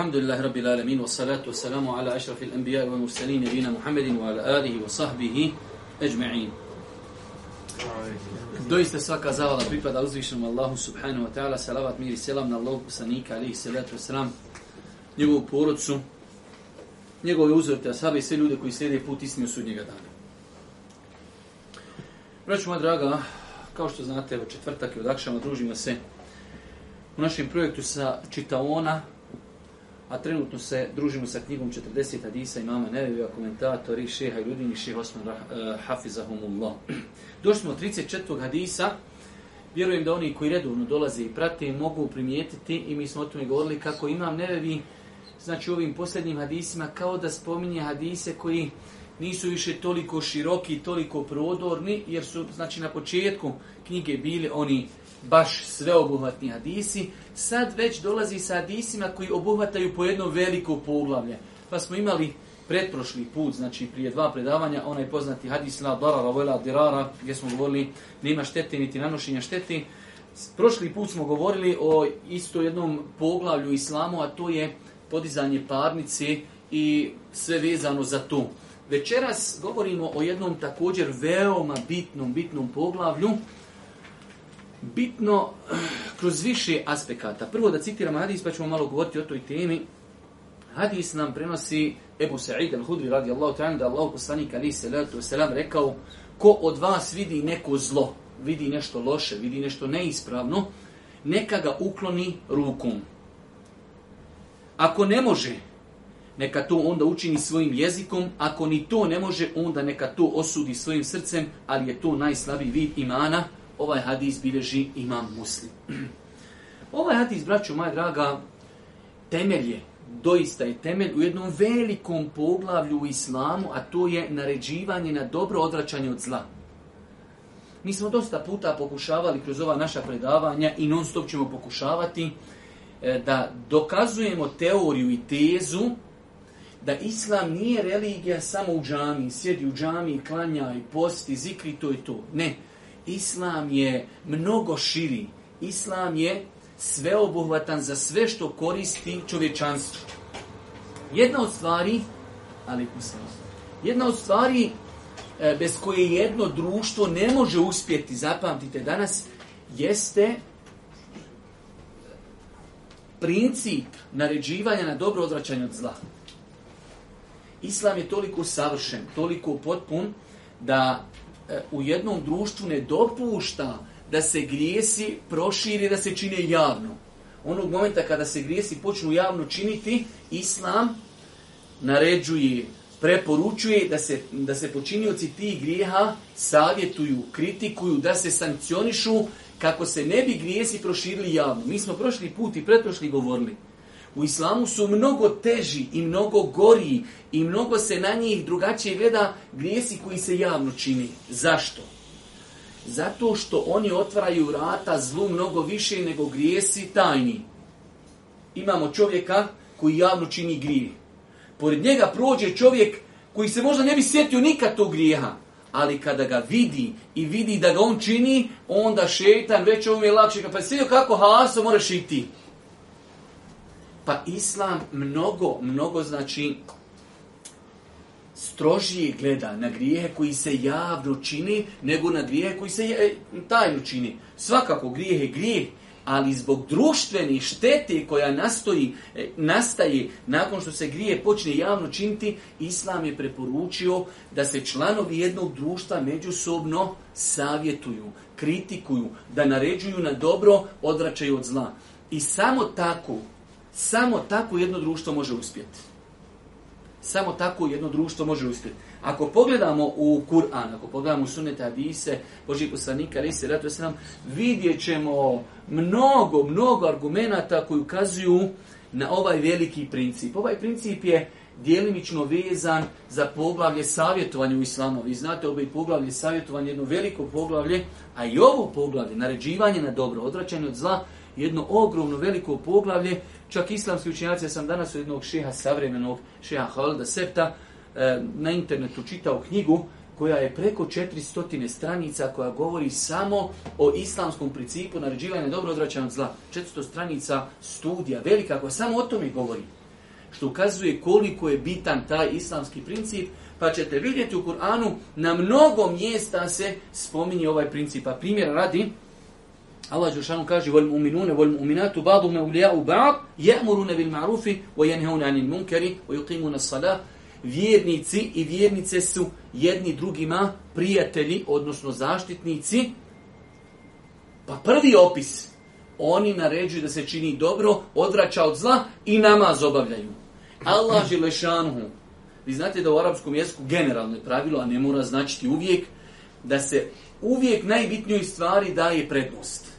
Alhamdulillahi Rabbil Alamin, salatu wa salamu ala ašrafil anbiya wa mursalin nabina Muhammedin wa ala alihi wa sahbihi ajma'in. Doista svaka zavala pripada uzvišnjom Allahu subhanahu wa ta'ala, salavat miri i selam na Allahu sanika alihi salatu wa salam njegovu porodcu, njegove uzorite ashabi i sve ljude koji slijede put istinu sudnjega dana. Vraću moja draga, kao što znate, evo četvrtak i odakšama družimo se u našem projektu sa Čitaona, a trenutno se družimo sa knjigom 40 hadisa imama Nevevija, komentatori, šeha i ljudini, šeha Osman eh, Hafizahumullah. Došli smo 34. hadisa, vjerujem da oni koji redovno dolaze i prate mogu primijetiti i mi smo o tome govorili kako imam Nevevi, znači u ovim posljednjim hadisima, kao da spominje hadise koji nisu više toliko široki, toliko prodorni, jer su znači na početku knjige bili oni baš sveobuhvatni hadisi, sad već dolazi sa hadisima koji obuhvataju po jedno veliko poglavlje. Pa smo imali pretprošli put, znači prije dva predavanja, onaj poznati hadis la darara vela dirara, gdje smo govorili nema štete niti nanošenja šteti. Prošli put smo govorili o isto jednom poglavlju islamu, a to je podizanje parnice i sve vezano za to. Večeras govorimo o jednom također veoma bitnom, bitnom poglavlju, bitno kroz više aspekata. Prvo da citiram hadis, pa ćemo malo govoriti o toj temi. Hadis nam prenosi Ebu Sa'id al-Hudri radijallahu ta'ala da Allah poslanik ali salatu rekao ko od vas vidi neko zlo, vidi nešto loše, vidi nešto neispravno, neka ga ukloni rukom. Ako ne može, neka to onda učini svojim jezikom, ako ni to ne može, onda neka to osudi svojim srcem, ali je to najslabiji vid imana, Ovaj hadis bilježi imam muslim. Ovaj hadis, braću moja draga, temelj je, doista je temelj u jednom velikom poglavlju u islamu, a to je naređivanje na dobro odvraćanje od zla. Mi smo dosta puta pokušavali kroz ova naša predavanja i non stop ćemo pokušavati e, da dokazujemo teoriju i tezu da islam nije religija samo u džami, sjedi u džami, klanja i posti, zikri, to i to. Ne, Islam je mnogo širi. Islam je sveobuhvatan za sve što koristi čovječanstvo. Jedna od stvari, ali jedna od stvari e, bez koje jedno društvo ne može uspjeti, zapamtite danas, jeste princip naređivanja na dobro odvraćanje od zla. Islam je toliko savršen, toliko potpun, da E, u jednom društvu ne dopušta da se grijesi proširi, da se čine javno. Onog momenta kada se grijesi počnu javno činiti, Islam naređuje, preporučuje da se, da se počinioci tih grijeha savjetuju, kritikuju, da se sankcionišu kako se ne bi grijesi proširili javno. Mi smo prošli put i pretprošli govorili u islamu su mnogo teži i mnogo gori i mnogo se na njih drugačije gleda grijesi koji se javno čini. Zašto? Zato što oni otvaraju rata zlu mnogo više nego grijesi tajni. Imamo čovjeka koji javno čini grije. Pored njega prođe čovjek koji se možda ne bi sjetio nikad tog grijeha, ali kada ga vidi i vidi da ga on čini, onda šetan već ovom je lakše. Pa je kako Haso moraš i pa islam mnogo, mnogo znači strožije gleda na grijehe koji se javno čini nego na grijehe koji se e, tajno čini. Svakako grijeh je grijeh, ali zbog društvenih štete koja nastoji, e, nastaje nakon što se grije počne javno činiti, Islam je preporučio da se članovi jednog društva međusobno savjetuju, kritikuju, da naređuju na dobro, odvraćaju od zla. I samo tako samo tako jedno društvo može uspjeti. Samo tako jedno društvo može uspjeti. Ako pogledamo u Kur'an, ako pogledamo u sunete Adise, Boži poslanika, se Ratu vidjet ćemo mnogo, mnogo argumenata koji ukazuju na ovaj veliki princip. Ovaj princip je dijelimično vezan za poglavlje savjetovanja u islamu. Vi znate ovo je poglavlje savjetovanja, jedno veliko poglavlje, a i ovo poglavlje, naređivanje na dobro, odvraćanje od zla, jedno ogromno veliko poglavlje Čak islamski učinjaci, ja sam danas u jednog šeha savremenog, šeha Halda Septa, e, na internetu čitao knjigu koja je preko 400 stranica koja govori samo o islamskom principu naređivanja dobro odvraćanja zla. 400 stranica studija, velika koja samo o tome govori. Što ukazuje koliko je bitan taj islamski princip, pa ćete vidjeti u Kur'anu na mnogo mjesta se spominje ovaj princip. A pa primjer radi, Allah Đelšanu kaže u ba'd, ja'muruna bil بَعْضُ wa yanhauna anil munkari, wa yuqimuna الصَّلَاةِ Vjernici i vjernice su jedni drugima prijatelji, odnosno zaštitnici. Pa prvi opis, oni naređuju da se čini dobro, odvraća od zla i nama obavljaju. Allah Đelešanu, vi znate da u arapskom jeziku generalno je pravilo, a ne mora značiti uvijek, da se uvijek najbitnijoj stvari daje prednost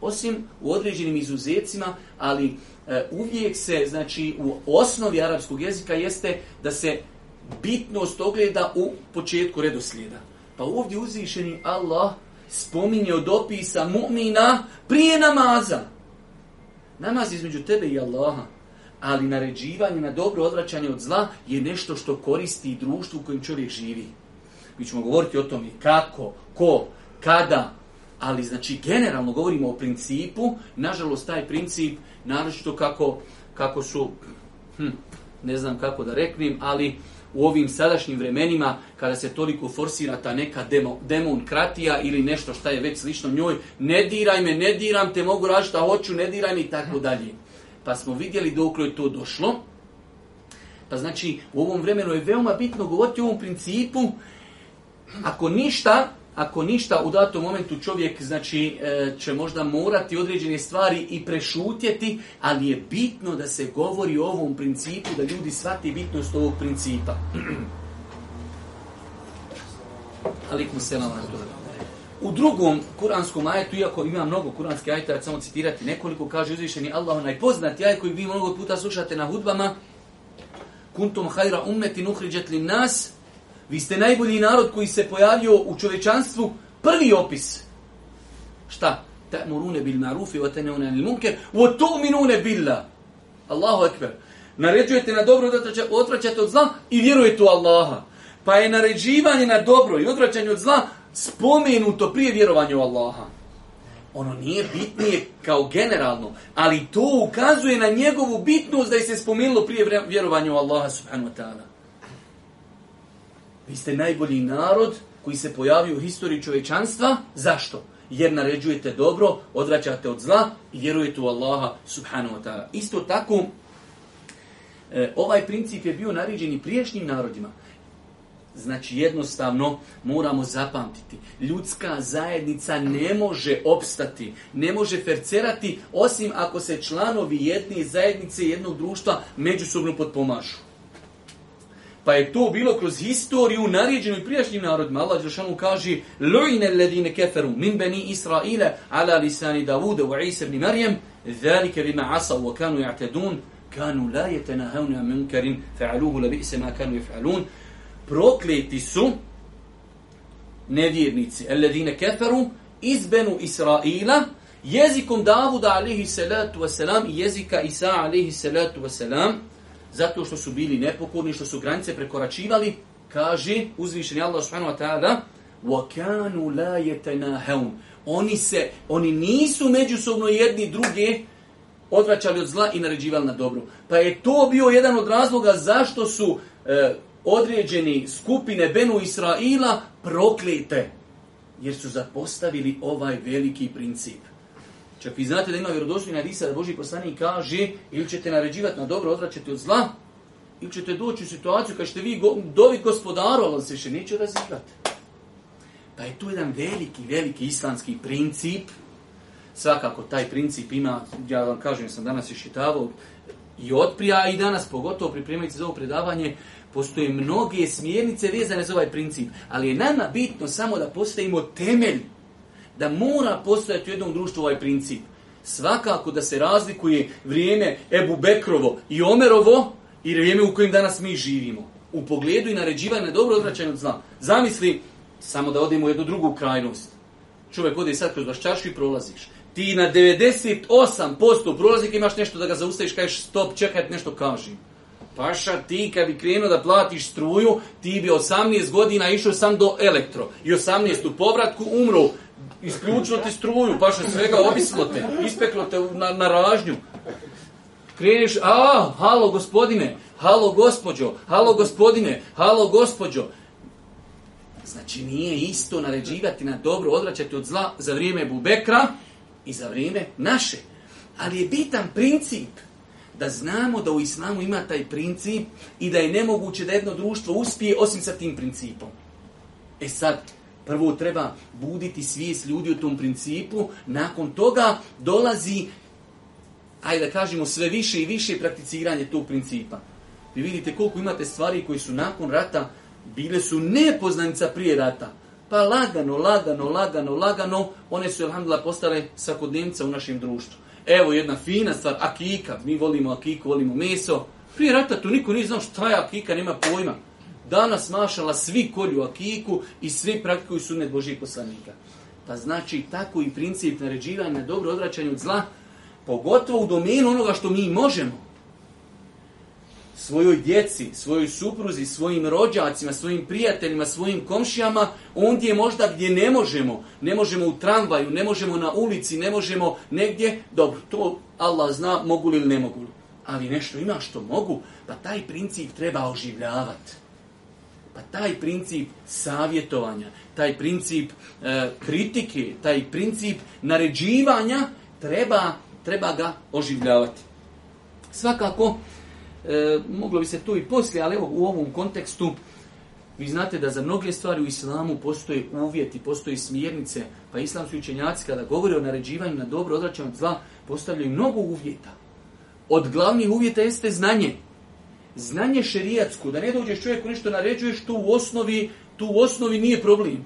osim u određenim izuzecima, ali e, uvijek se, znači, u osnovi arapskog jezika jeste da se bitnost ogleda u početku redoslijeda. Pa ovdje uzvišeni Allah spominje od opisa mu'mina prije namaza. Namaz između tebe i Allaha, ali naređivanje na dobro odvraćanje od zla je nešto što koristi i društvu u kojem čovjek živi. Mi ćemo govoriti o tome kako, ko, kada, ali znači generalno govorimo o principu, nažalost taj princip naročito kako, kako su, hm, ne znam kako da reknem, ali u ovim sadašnjim vremenima kada se toliko forsira ta neka demo, demonkratija ili nešto šta je već slično njoj, ne diraj me, ne diram te, mogu raditi šta hoću, ne diraj me i tako mhm. dalje. Pa smo vidjeli dokle je to došlo. Pa znači u ovom vremenu je veoma bitno govoriti o ovom principu. Ako ništa, ako ništa u datom momentu čovjek znači, e, će možda morati određene stvari i prešutjeti, ali je bitno da se govori o ovom principu, da ljudi shvati bitnost ovog principa. Alikum U drugom kuranskom ajetu, iako ima mnogo kuranskih ajeta, ja samo citirati nekoliko, kaže uzvišeni Allah, onaj poznati ajet koji vi mnogo puta slušate na hudbama, kuntum hajra ummetin uhriđet li nas, vi ste najbolji narod koji se pojavio u čovječanstvu. prvi opis. Šta? Ta'murune bil ma'rufi wa tanhauna 'anil munkar wa tu'minuna billah. Allahu ekber. Naređujete na dobro, odvraćate od zla i vjerujete u Allaha. Pa je naređivanje na dobro i odvraćanje od zla spomenuto prije vjerovanja u Allaha. Ono nije bitnije kao generalno, ali to ukazuje na njegovu bitnost da je se spomenulo prije vjerovanja u Allaha subhanahu wa ta'ala. Vi ste najbolji narod koji se pojavio u historiji čovječanstva. Zašto? Jer naređujete dobro, odvraćate od zla i vjerujete u Allaha subhanahu wa ta'ala. Isto tako, e, ovaj princip je bio naređen i priješnjim narodima. Znači jednostavno moramo zapamtiti. Ljudska zajednica ne može opstati, ne može fercerati, osim ako se članovi jedne zajednice jednog društva međusobno potpomažu. Pa je to bilo kroz historiju naređeno i prijašnjim narodima. Allah Đelšanu kaže Lujne ledine keferu min beni Israile ala lisani Davude u Isa ibn Marijem Zalike bima asa u kanu ja'tedun kanu la yetenahevna munkarin fa'aluhu la bi'se ma kanu jef'alun Prokleti su nevjernici alledine keferu izbenu Israila jezikom Davuda alihi salatu wasalam i jezika Isa alihi salatu wasalam zato što su bili nepokorni, što su granice prekoračivali, kaže uzvišeni Allah subhanahu wa ta'ala Oni se, oni nisu međusobno jedni druge odvraćali od zla i naređivali na dobro. Pa je to bio jedan od razloga zašto su e, određeni skupine Benu Israila proklete. Jer su zapostavili ovaj veliki princip. Čak vi znate da ima vjerodostojni hadisa da Boži poslanik kaže ili ćete naređivati na dobro, odvraćati od zla, ili ćete doći u situaciju kad ćete vi dovi gospodaru, ali se više neće odazivati. Pa je tu jedan veliki, veliki islamski princip. Svakako, taj princip ima, ja vam kažem, sam danas išitavao i otprija i danas, pogotovo pripremajući za ovo predavanje, postoje mnoge smjernice vezane za ovaj princip. Ali je nama bitno samo da postavimo temelj da mora postojati u jednom društvu ovaj princip. Svakako da se razlikuje vrijeme Ebu Bekrovo i Omerovo i vrijeme u kojem danas mi živimo. U pogledu i naređivanja dobro odvraćanje od zla. Zamisli, samo da odemo u jednu drugu krajnost. Čovjek ode sad kroz čašu i prolaziš. Ti na 98% prolaznika imaš nešto da ga zaustaviš, kažeš stop, čekaj, nešto kažem. Paša, ti kad bi krenuo da platiš struju, ti bi 18 godina išao sam do elektro. I 18 u povratku umro Isključilo ti struju, baš svega obislo te, ispeklo te na, na ražnju. Kreniš, a, halo gospodine, halo gospođo, halo gospodine, halo gospođo. Znači nije isto naređivati na dobro, odvraćati od zla za vrijeme Bubekra i za vrijeme naše. Ali je bitan princip da znamo da u islamu ima taj princip i da je nemoguće da jedno društvo uspije osim sa tim principom. E sad, Prvo treba buditi svijest ljudi u tom principu, nakon toga dolazi, ajde da kažemo, sve više i više prakticiranje tog principa. Vi vidite koliko imate stvari koji su nakon rata bile su nepoznanica prije rata. Pa lagano, lagano, lagano, lagano, one su, alhamdulillah, postale svakodnevnica u našem društvu. Evo jedna fina stvar, akika, mi volimo akiku, volimo meso. Prije rata tu niko nije znao šta je akika, nema pojma. Danas, mašala, svi kolju akiku i svi praktikuju sunet Božih poslanika. Pa znači, tako i princip naređivanja dobro odračanje od zla, pogotovo u domenu onoga što mi možemo. Svojoj djeci, svojoj supruzi, svojim rođacima, svojim prijateljima, svojim komšijama, ondje možda gdje ne možemo. Ne možemo u tramvaju, ne možemo na ulici, ne možemo negdje. Dobro, to Allah zna mogu li ili ne mogu Ali nešto ima što mogu, pa taj princip treba oživljavati. Pa taj princip savjetovanja, taj princip e, kritike, taj princip naređivanja treba, treba ga oživljavati. Svakako, e, moglo bi se to i poslije, ali evo u ovom kontekstu vi znate da za mnoge stvari u islamu postoje uvjeti, postoje smjernice, pa islamski učenjaci kada govore o naređivanju na dobro odračanog zla postavljaju mnogo uvjeta. Od glavnih uvjeta jeste znanje znanje šerijatsko, da ne dođeš čovjeku nešto naređuješ, to u osnovi, to u osnovi nije problem.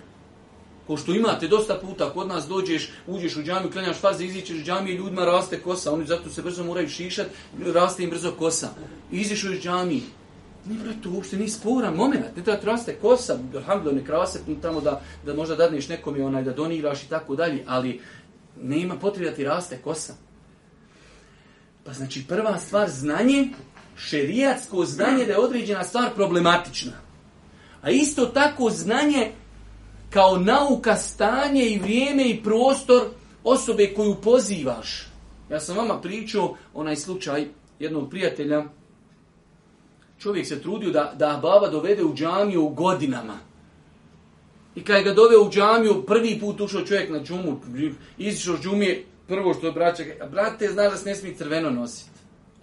Ko što imate dosta puta, kod nas dođeš, uđeš u džamiju, klanjaš farze, izićeš iz džamiju i ljudima raste kosa, oni zato se brzo moraju šišat, raste im brzo kosa. Iziš iz džamije. Ni to uopšte nije spora moment, ne treba raste kosa, alhamdulillah, ne krase tamo da, da možda dadneš nekom i onaj, da doniraš i tako dalje, ali nema potrebe da ti raste kosa. Pa znači prva stvar znanje, šerijatsko znanje da je određena stvar problematična. A isto tako znanje kao nauka stanje i vrijeme i prostor osobe koju pozivaš. Ja sam vama pričao onaj slučaj jednog prijatelja. Čovjek se trudio da, da baba dovede u džamiju u godinama. I kad ga doveo u džamiju, prvi put ušao čovjek na džumu, izišao džumije, prvo što braća, brate, znaš da se ne smije crveno nositi.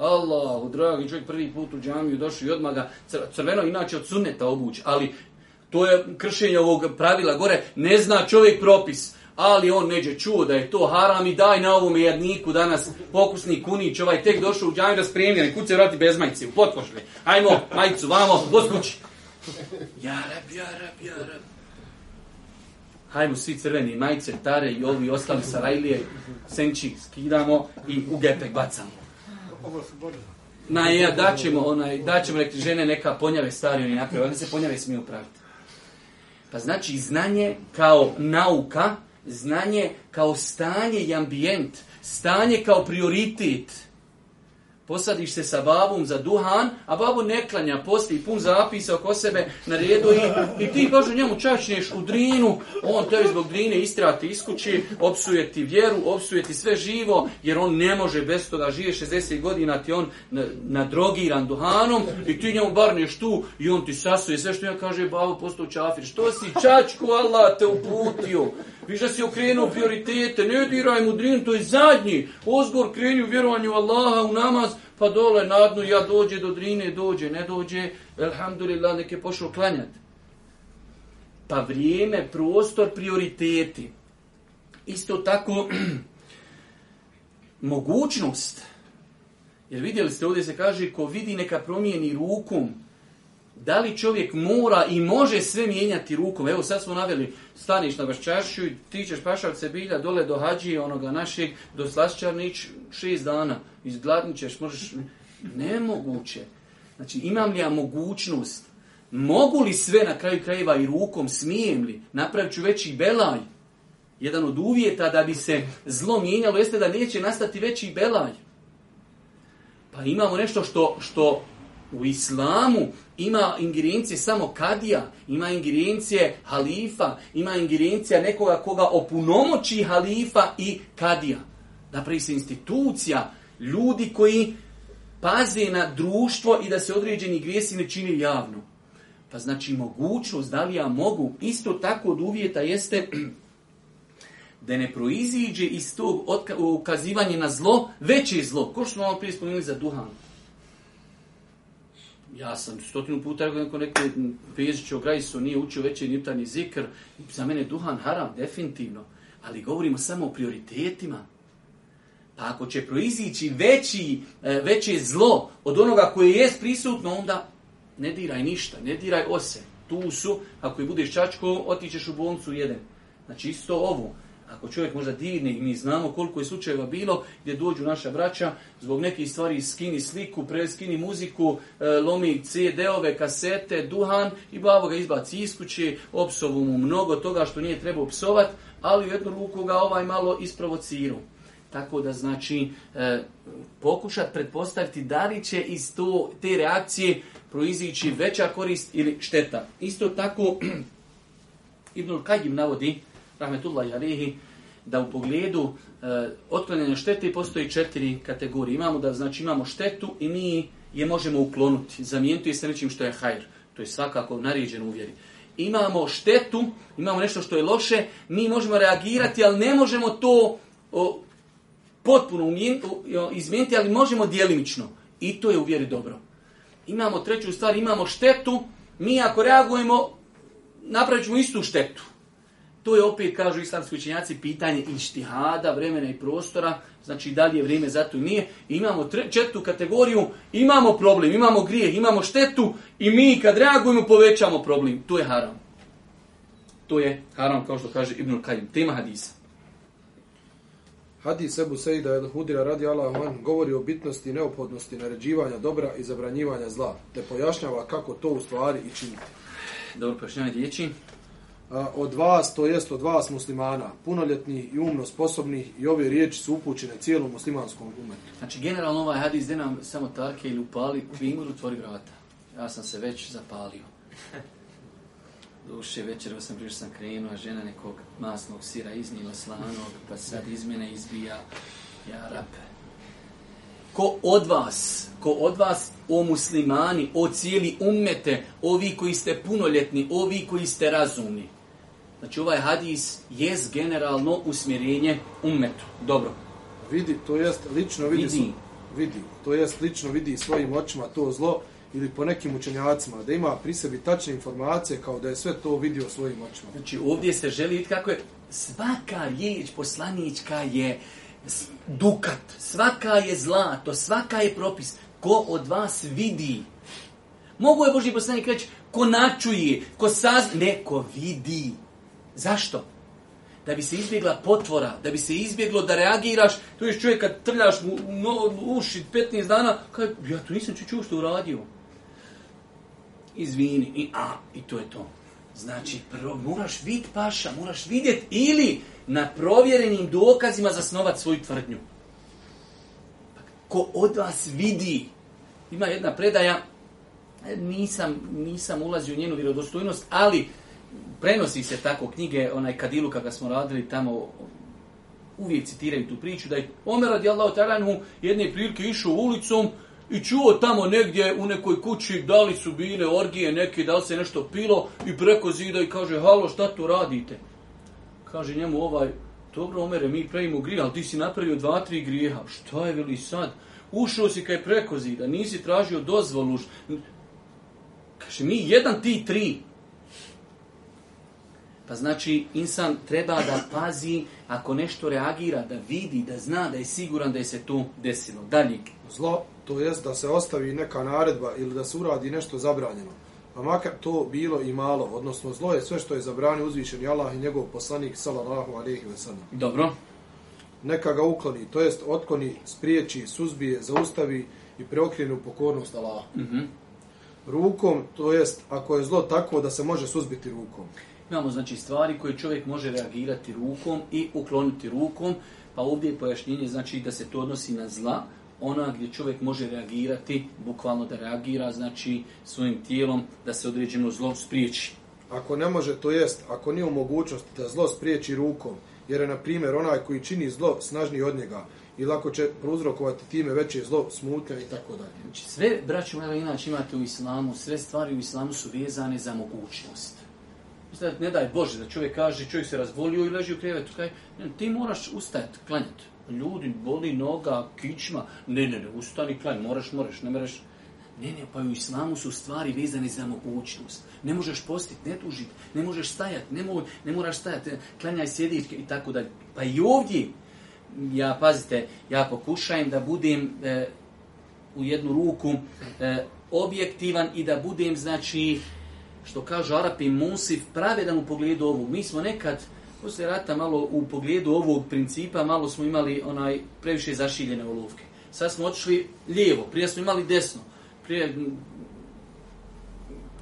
Allahu, dragi čovjek, prvi put u džamiju došao i odmah ga crveno, inače od sunneta obuć, ali to je kršenje ovog pravila gore, ne zna čovjek propis, ali on neđe čuo da je to haram i daj na ovom jadniku danas pokusni kunić, ovaj tek došao u džamiju da kud se vrati bez majice, u potkošli, ajmo, majicu, vamo, gospući. Ja rab, ja rab, Hajmo svi crveni majice, tare i ovi ostali sarajlije, senči skidamo i u gepek bacamo. Na ja, daćemo, onaj, daćemo nek žene neka ponjave stari oni naprave, onda se ponjave smiju praviti. Pa znači znanje kao nauka, znanje kao stanje i ambijent, stanje kao prioritet, posadiš se sa babom za duhan, a babo ne klanja, posti pun zapisa oko sebe na redu i, i ti kažu njemu čačneš u drinu, on tebi zbog drine istrati iskući, opsujeti opsuje ti vjeru, opsuje ti sve živo, jer on ne može bez toga žije 60 godina ti on nadrogiran duhanom i ti njemu barneš tu i on ti sasuje sve što ja kaže, babo postao čafir, što si čačku, Allah te uputio. Viš si okrenuo prioritete, ne diraj mudrin, to je zadnji. Ozgor kreni u vjerovanju Allaha, u namaz, pa dole na dnu, ja dođe do drine, dođe, ne dođe, elhamdulillah, neke pošao klanjati. Pa vrijeme, prostor, prioriteti. Isto tako, mogućnost. Jer vidjeli ste, ovdje se kaže, ko vidi neka promijeni rukom, da li čovjek mora i može sve mijenjati rukom? Evo sad smo naveli, staniš na Baščašću i ti ćeš se bilja dole do hađije onoga našeg, do slašćarnić šest dana. ćeš, možeš... Nemoguće. Znači imam li ja mogućnost? Mogu li sve na kraju krajeva i rukom? Smijem li? Napravit ću veći belaj. Jedan od uvjeta da bi se zlo mijenjalo jeste da neće nastati veći belaj. Pa imamo nešto što, što u islamu ima ingerencije samo kadija, ima ingerencije halifa, ima ingerencija nekoga koga opunomoći halifa i kadija. Napravi se institucija, ljudi koji paze na društvo i da se određeni grijesi ne čini javno. Pa znači mogućnost da li ja mogu, isto tako od uvjeta jeste da ne proiziđe iz tog ukazivanja na zlo veće zlo. Ko što smo prije spomenuli za duhan ja sam stotinu puta rekao neko neko o nije učio veći ni zikr. Za mene duhan haram, definitivno. Ali govorimo samo o prioritetima. Pa ako će proizići veći, e, veće zlo od onoga koje je prisutno, onda ne diraj ništa, ne diraj ose. Tu su, ako je budeš čačko, otičeš u boncu jedan. Znači isto ovo. Ako čovjek možda divni, mi znamo koliko je slučajeva bilo gdje dođu naša braća, zbog nekih stvari skini sliku, preskini muziku, e, lomi CD-ove, kasete, duhan i bavo ga izbaci kuće, opsovu mu mnogo toga što nije trebao psovat, ali u jednu ruku ga ovaj malo isprovociru. Tako da znači e, pokušat pretpostaviti da li će iz to, te reakcije proizići veća korist ili šteta. Isto tako Ibnul Kajim navodi rahmetullahi alihi, da u pogledu e, otklanjanja štete postoji četiri kategorije. Imamo da znači imamo štetu i mi je možemo uklonuti, zamijeniti je sa nečim što je hajr. To je svakako naređeno u Imamo štetu, imamo nešto što je loše, mi možemo reagirati, ali ne možemo to potpuno izmijeniti, ali možemo djelimično. I to je u dobro. Imamo treću stvar, imamo štetu, mi ako reagujemo, napravit ćemo istu štetu. To je opet, kažu islamski učenjaci, pitanje ištihada, vremena i prostora, znači da li je vrijeme za to nije. imamo četvrtu kategoriju, imamo problem, imamo grijeh, imamo štetu i mi kad reagujemo povećamo problem. To je haram. To je haram, kao što kaže Ibnul Kajim. Tema hadisa. Hadis Ebu Sejda el Hudira radi on govori o bitnosti i neophodnosti naređivanja dobra i zabranjivanja zla, te pojašnjava kako to u stvari i činiti. Dobro, pojašnjavanje dječi od vas, to jest od vas muslimana, punoljetni i umno sposobni i ove riječi su upućene cijelom muslimanskom umetu. Znači, generalno ovaj hadis gdje nam samo tarke ili upali u tvori vrata. Ja sam se već zapalio. Duše, večer sam prije sam krenuo, žena nekog masnog sira iznila slanog, pa sad iz mene izbija ja Ko od vas, ko od vas, o muslimani, o cijeli ummete, ovi koji ste punoljetni, ovi koji ste razumni. Znači ovaj hadis je generalno usmjerenje ummetu. Dobro. Vidi, to jest lično vidi, vidi. vidi. To jest lično vidi svojim očima to zlo ili po nekim učenjacima, da ima pri sebi tačne informacije kao da je sve to vidio svojim očima. Znači ovdje se želi vidjeti kako je svaka riječ poslanička je dukat, svaka je zlato, svaka je propis. Ko od vas vidi? Mogu je Boži poslanik reći ko načuje, ko saz... Ne, vidi. Zašto? Da bi se izbjegla potvora, da bi se izbjeglo da reagiraš, tu je čovjek kad trljaš mu no, uši 15 dana, kaj, ja tu nisam čuo što uradio. Izvini, i, a, i to je to. Znači, prvo, moraš vid paša, moraš vidjeti ili na provjerenim dokazima zasnovat svoju tvrdnju. Ko od vas vidi, ima jedna predaja, nisam, nisam ulazio u njenu vjerodostojnost, ali prenosi se tako knjige, onaj Kadilu kada smo radili tamo, uvijek citiraju tu priču, da je Omer radijallahu taranhu jedne prilike išao ulicom i čuo tamo negdje u nekoj kući da li su bile orgije neke, da li se nešto pilo i preko zida i kaže, halo, šta tu radite? Kaže njemu ovaj, dobro Omere, mi pravimo grije, ali ti si napravio dva, tri grijeha. Šta je veli sad? Ušao si kaj preko zida, nisi tražio dozvolu. Kaže, mi jedan, ti tri. Pa znači, insan treba da pazi ako nešto reagira, da vidi, da zna, da je siguran da je se to desilo. Dalje. Zlo, to jest da se ostavi neka naredba ili da se uradi nešto zabranjeno. Pa makar to bilo i malo, odnosno zlo je sve što je zabranio uzvišeni Allah i njegov poslanik, salallahu alihi sallam. Dobro. Neka ga ukloni, to jest otkloni, spriječi, suzbije, zaustavi i preokrenu pokornost Allah. Mm Rukom, to jest ako je zlo tako da se može suzbiti rukom. Imamo znači stvari koje čovjek može reagirati rukom i ukloniti rukom, pa ovdje je pojašnjenje znači da se to odnosi na zla, ona gdje čovjek može reagirati, bukvalno da reagira znači svojim tijelom da se određeno zlo spriječi. Ako ne može, to jest, ako nije u mogućnosti da zlo spriječi rukom, jer je na primjer onaj koji čini zlo snažniji od njega, i lako će prouzrokovati time veće zlo, smutlja i tako dalje. Znači sve, braći inače imate u islamu, sve stvari u islamu su vezane za mogućnost. Mislim, ne daj Bože da čovjek kaže, čovjek se razvolio i leži u krevetu. Kaj, ne, ti moraš ustajati, klanjati. Ljudi, boli noga, kičma. Ne, ne, ne, ustani, klanj, moraš, moraš, ne mereš. Ne, ne, pa u islamu su stvari vezane za mogućnost. Ne možeš postiti, ne tužiti, ne možeš stajati, ne, ne moraš stajati, e, klanjaj, sjedi i tako dalje. Pa i ovdje, ja, pazite, ja pokušajem da budem e, u jednu ruku e, objektivan i da budem, znači, što kažu Arapi Musif, pravedan u pogledu ovog. Mi smo nekad, poslije rata malo u pogledu ovog principa, malo smo imali onaj previše zašiljene olovke. Sad smo otišli lijevo, prije smo imali desno. Prije,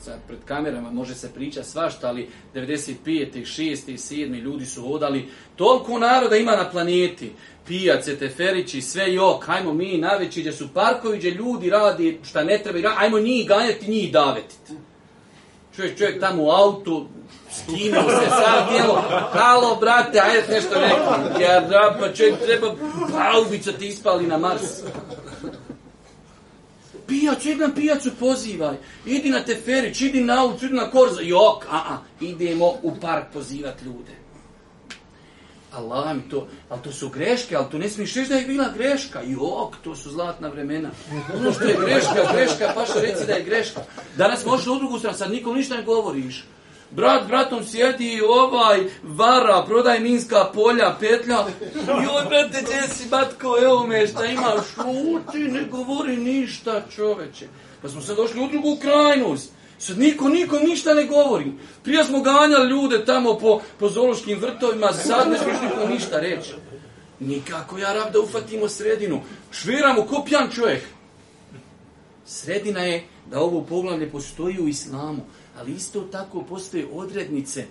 sad pred kamerama može se priča svašta, ali 95. 6. 7. ljudi su odali. Toliko naroda ima na planeti. Pijace, teferići, sve jok. hajmo mi naveći gdje su parkoviđe, ljudi radi šta ne treba, ajmo njih ganjati, njih davetiti. Čovjek, čovjek tamo u autu, skinuo se sad djelo, halo brate, ajde nešto rekao. Ja, pa čovjek treba, paubica ti ispali na Mars. Pijac, idi na pijacu pozivaj, idi na teferić, idi na ulicu, idi na korza, Jok, a, a, idemo u park pozivati ljude. Allah to, ali to su greške, ali to ne smiješ reći da je bila greška. Jok, to su zlatna vremena. Ono što je greška, greška, pa što reci da je greška. Danas možeš u drugu stranu, sad nikom ništa ne govoriš. Brat, bratom sjedi ovaj, vara, prodaj minska polja, petlja. Joj, brate, gdje si, batko, evo me, šta imaš? Uči, ne govori ništa, čoveče. Pa smo sad došli u drugu krajnost. Sad niko nikom ništa ne govori. Prije smo ganjali ljude tamo po, po zološkim vrtovima, sad ne smiješ niko ništa reći. Nikako ja rab da ufatimo sredinu. Šviramo ko pjan čovjek. Sredina je da ovo poglavlje postoji u islamu, ali isto tako postoje odrednice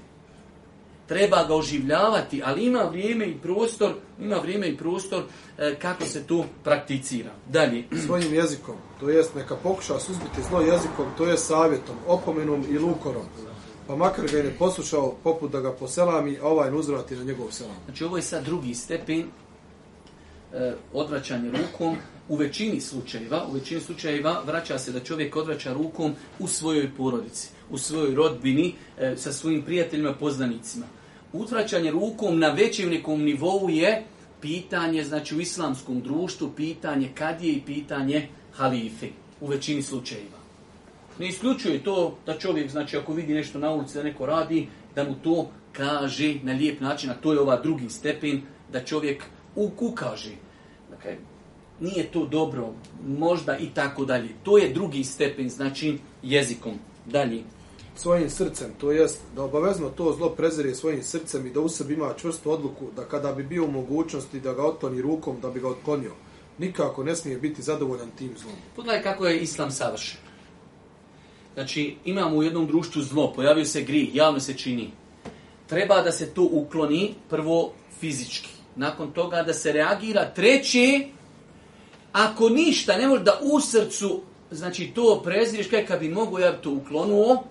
treba ga oživljavati, ali ima vrijeme i prostor, ima vrijeme i prostor e, kako se to prakticira. Dalje. Svojim jezikom, to jest neka pokuša suzbiti zlo jezikom, to je savjetom, opomenom i lukorom. Pa makar ga je ne poslušao, poput da ga poselami, a ovaj uzvrati na njegov selam. Znači ovo je sad drugi stepen e, odvraćanje rukom. U većini slučajeva, u većini slučajeva vraća se da čovjek odvraća rukom u svojoj porodici, u svojoj rodbini, e, sa svojim prijateljima, poznanicima. Utvraćanje rukom na većem nekom nivou je pitanje, znači u islamskom društvu, pitanje kad je i pitanje halifi u većini slučajeva. Ne isključuje to da čovjek, znači ako vidi nešto na ulici da neko radi, da mu to kaže na lijep način, a to je ova drugi stepen, da čovjek uku Dakle, nije to dobro, možda i tako dalje. To je drugi stepen, znači jezikom. Dalje svojim srcem, to jest da obavezno to zlo prezire svojim srcem i da u sebi ima čvrstu odluku da kada bi bio u mogućnosti da ga otkloni rukom, da bi ga otklonio. Nikako ne smije biti zadovoljan tim zlom. Pogledaj kako je islam savršen. Znači, imamo u jednom društvu zlo, pojavio se gri, javno se čini. Treba da se to ukloni prvo fizički. Nakon toga da se reagira. Treći, ako ništa ne može da u srcu, znači to preziriš, kaj kad bi mogu ja bi to uklonuo,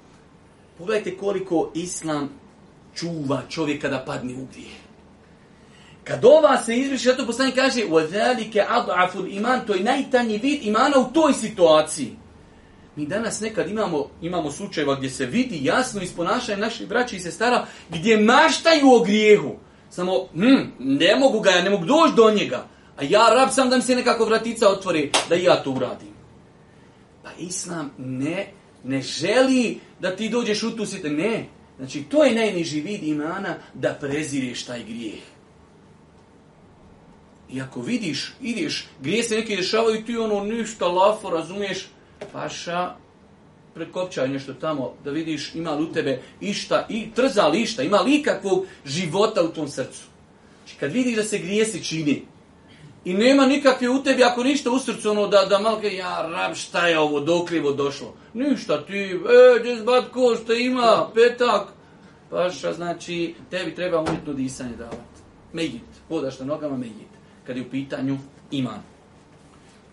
Pogledajte koliko islam čuva čovjeka da padne u grijeh. Kad ova se izvrši, zato poslanik kaže وَذَلِكَ iman To je najtanji vid imana u toj situaciji. Mi danas nekad imamo, imamo slučajeva gdje se vidi jasno iz ponašanja naših braća i sestara gdje maštaju o grijehu. Samo, hm, ne mogu ga, ja ne mogu doći do njega. A ja rab sam da mi se nekako vratica otvori, da i ja to uradim. Pa Islam ne ne želi da ti dođeš u tu Ne. Znači, to je najniži vid imana da prezireš taj grijeh. I ako vidiš, ideš, grije se neki dešavaju, ti ono ništa lafo, razumiješ, paša, prekopčaj nešto tamo, da vidiš ima li u tebe išta, i trza išta, ima li ikakvog života u tom srcu. Znači, kad vidiš da se se čini, i nema nikakve u tebi, ako ništa u srcu, ono da, da malke, ja rab, šta je ovo, dokrivo došlo. Ništa ti, e, džez batko, pa šta ima, petak. Paša, znači, tebi treba umjetno disanje davati. Megit, podaš na nogama, megit. Kad je u pitanju iman.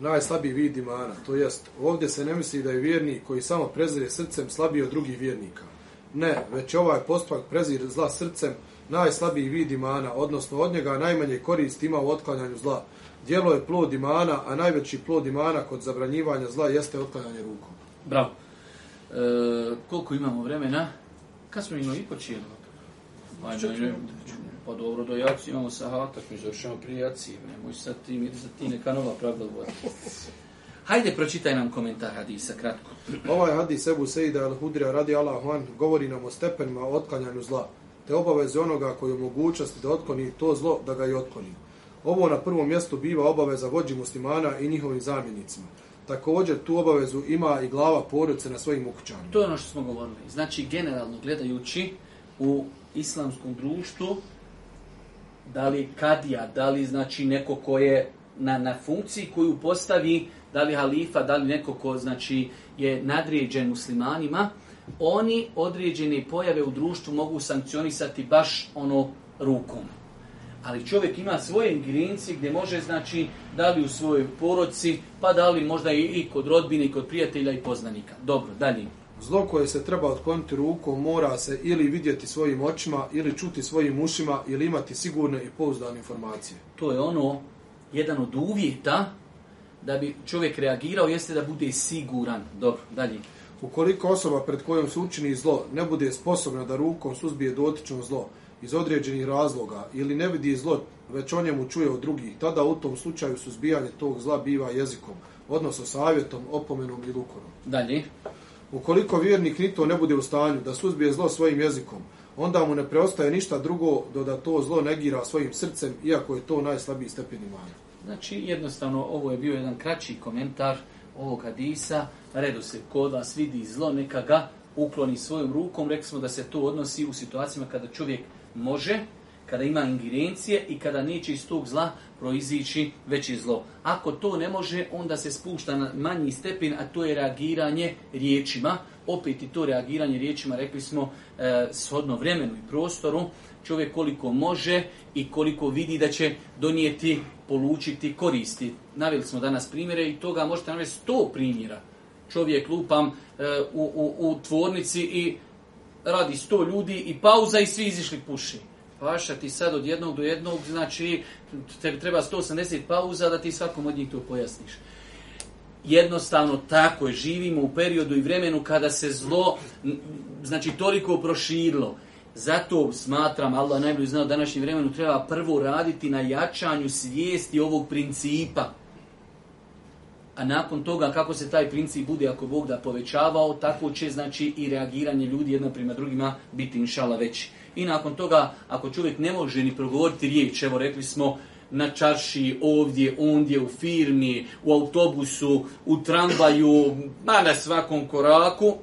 Najslabiji vid imana, to jest, ovdje se ne misli da je vjernik koji samo prezire srcem slabiji od drugih vjernika. Ne, već ovaj postupak prezir zla srcem, najslabiji vid imana, odnosno od njega najmanje korist ima u otklanjanju zla. Djelo je plod imana, a najveći plod imana kod zabranjivanja zla jeste otklanjanje rukom. Bravo. E, koliko imamo vremena? Kad smo imali počeli? Pa dobro, do jaci imamo sahatak, mi završamo prije jaci. Nemoj sad ti, sad ti neka nova pravda Hajde, pročitaj nam komentar hadisa, kratko. Ovaj hadis Ebu Sejda al-Hudrija radi Allahu an govori nam o stepenima otklanjanju zla te obaveze onoga koji je mogućnosti da otkoni to zlo da ga i otkoni. Ovo na prvom mjestu biva obaveza vođi muslimana i njihovim zamjenicima. Također tu obavezu ima i glava porodice na svojim ukućanima. To je ono što smo govorili. Znači generalno gledajući u islamskom društvu da li kadija, da li znači neko ko je na, na funkciji koju postavi, da li halifa, da li neko ko znači je nadrijeđen muslimanima, oni određene pojave u društvu mogu sankcionisati baš ono rukom. Ali čovjek ima svoje ingredijencije gdje može, znači, da li u svojoj poroci, pa da li možda i kod rodbine, i kod prijatelja i poznanika. Dobro, dalje. Zlo koje se treba otkloniti rukom mora se ili vidjeti svojim očima, ili čuti svojim ušima, ili imati sigurne i pouzdane informacije. To je ono, jedan od uvjeta da bi čovjek reagirao, jeste da bude siguran. Dobro, dalje. Ukoliko osoba pred kojom se učini zlo ne bude sposobna da rukom suzbije dotično zlo iz određenih razloga ili ne vidi zlo, već o njemu čuje od drugih, tada u tom slučaju suzbijanje tog zla biva jezikom, odnosno savjetom, opomenom i lukorom. Dalje. Ukoliko vjernik nitko ne bude u stanju da suzbije zlo svojim jezikom, onda mu ne preostaje ništa drugo do da to zlo negira svojim srcem, iako je to najslabiji stepen imana. Znači, jednostavno, ovo je bio jedan kraći komentar ovog hadisa, redu se kod vas vidi zlo, neka ga ukloni svojom rukom. Rekli smo da se to odnosi u situacijama kada čovjek može, kada ima ingerencije i kada neće iz tog zla proizići veće zlo. Ako to ne može, onda se spušta na manji stepin, a to je reagiranje riječima. Opet i to reagiranje riječima, rekli smo, e, shodno vremenu i prostoru čovjek koliko može i koliko vidi da će donijeti, polučiti, koristi. Naveli smo danas primjere i toga možete navesti sto primjera. Čovjek lupam e, u, u, u, tvornici i radi sto ljudi i pauza i svi izišli puši. Paša ti sad od jednog do jednog, znači tebi treba 180 pauza da ti svakom od njih to pojasniš. Jednostavno tako je, živimo u periodu i vremenu kada se zlo, znači toliko proširilo zato smatram, Allah najbolje zna u današnjem vremenu, treba prvo raditi na jačanju svijesti ovog principa. A nakon toga kako se taj princip bude, ako Bog da povećavao, tako će znači i reagiranje ljudi jedna prema drugima biti inšala veći. I nakon toga, ako čovjek ne može ni progovoriti riječ, evo rekli smo, na čarši, ovdje, ondje, u firmi, u autobusu, u tramvaju, ma na svakom koraku,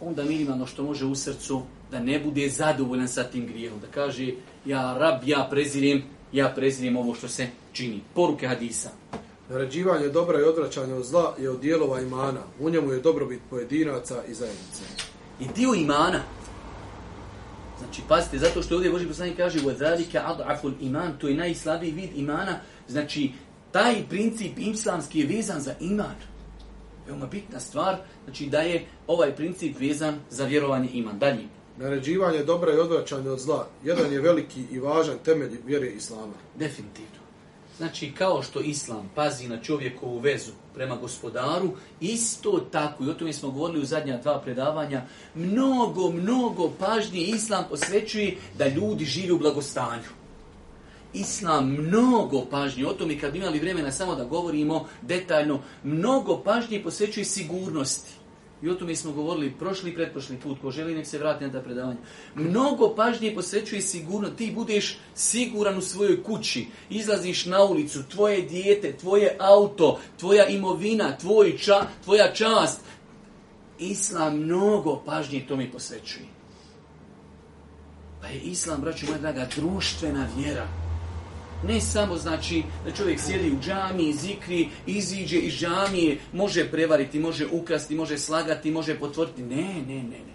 onda minimalno što može u srcu da ne bude zadovoljan sa tim grijehom. Da kaže, ja rab, ja prezirem, ja prezirim ovo što se čini. Poruke hadisa. Narađivanje dobra i odvraćanje od zla je od dijelova imana. U njemu je dobrobit pojedinaca i zajednice. I dio imana. Znači, pazite, zato što ovdje Boži poslanik kaže ad'aful iman, to je najslabiji vid imana. Znači, taj princip islamski je vezan za iman. Veoma bitna stvar, znači da je ovaj princip vezan za vjerovanje iman. Dalje naređivanje dobra i odvraćanje od zla, jedan je veliki i važan temelj vjere Islama. Definitivno. Znači, kao što Islam pazi na čovjekovu vezu prema gospodaru, isto tako, i o tome smo govorili u zadnja dva predavanja, mnogo, mnogo pažnji Islam posvećuje da ljudi žive u blagostanju. Islam mnogo pažnje, o tome kad imali vremena samo da govorimo detaljno, mnogo pažnji posvećuje sigurnosti. I o tome smo govorili prošli i pretprošli put. Ko želi nek se vrati na ta predavanja. Mnogo pažnje posvećuje sigurno. Ti budeš siguran u svojoj kući. Izlaziš na ulicu. Tvoje dijete, tvoje auto, tvoja imovina, tvoj ča, tvoja čast. Islam mnogo pažnje mi posvećuje. Pa je Islam, braću moja draga, društvena vjera. Ne samo znači da čovjek sjedi u džamiji, zikri, iziđe iz džamije, može prevariti, može ukrasti, može slagati, može potvrditi. Ne, ne, ne, ne.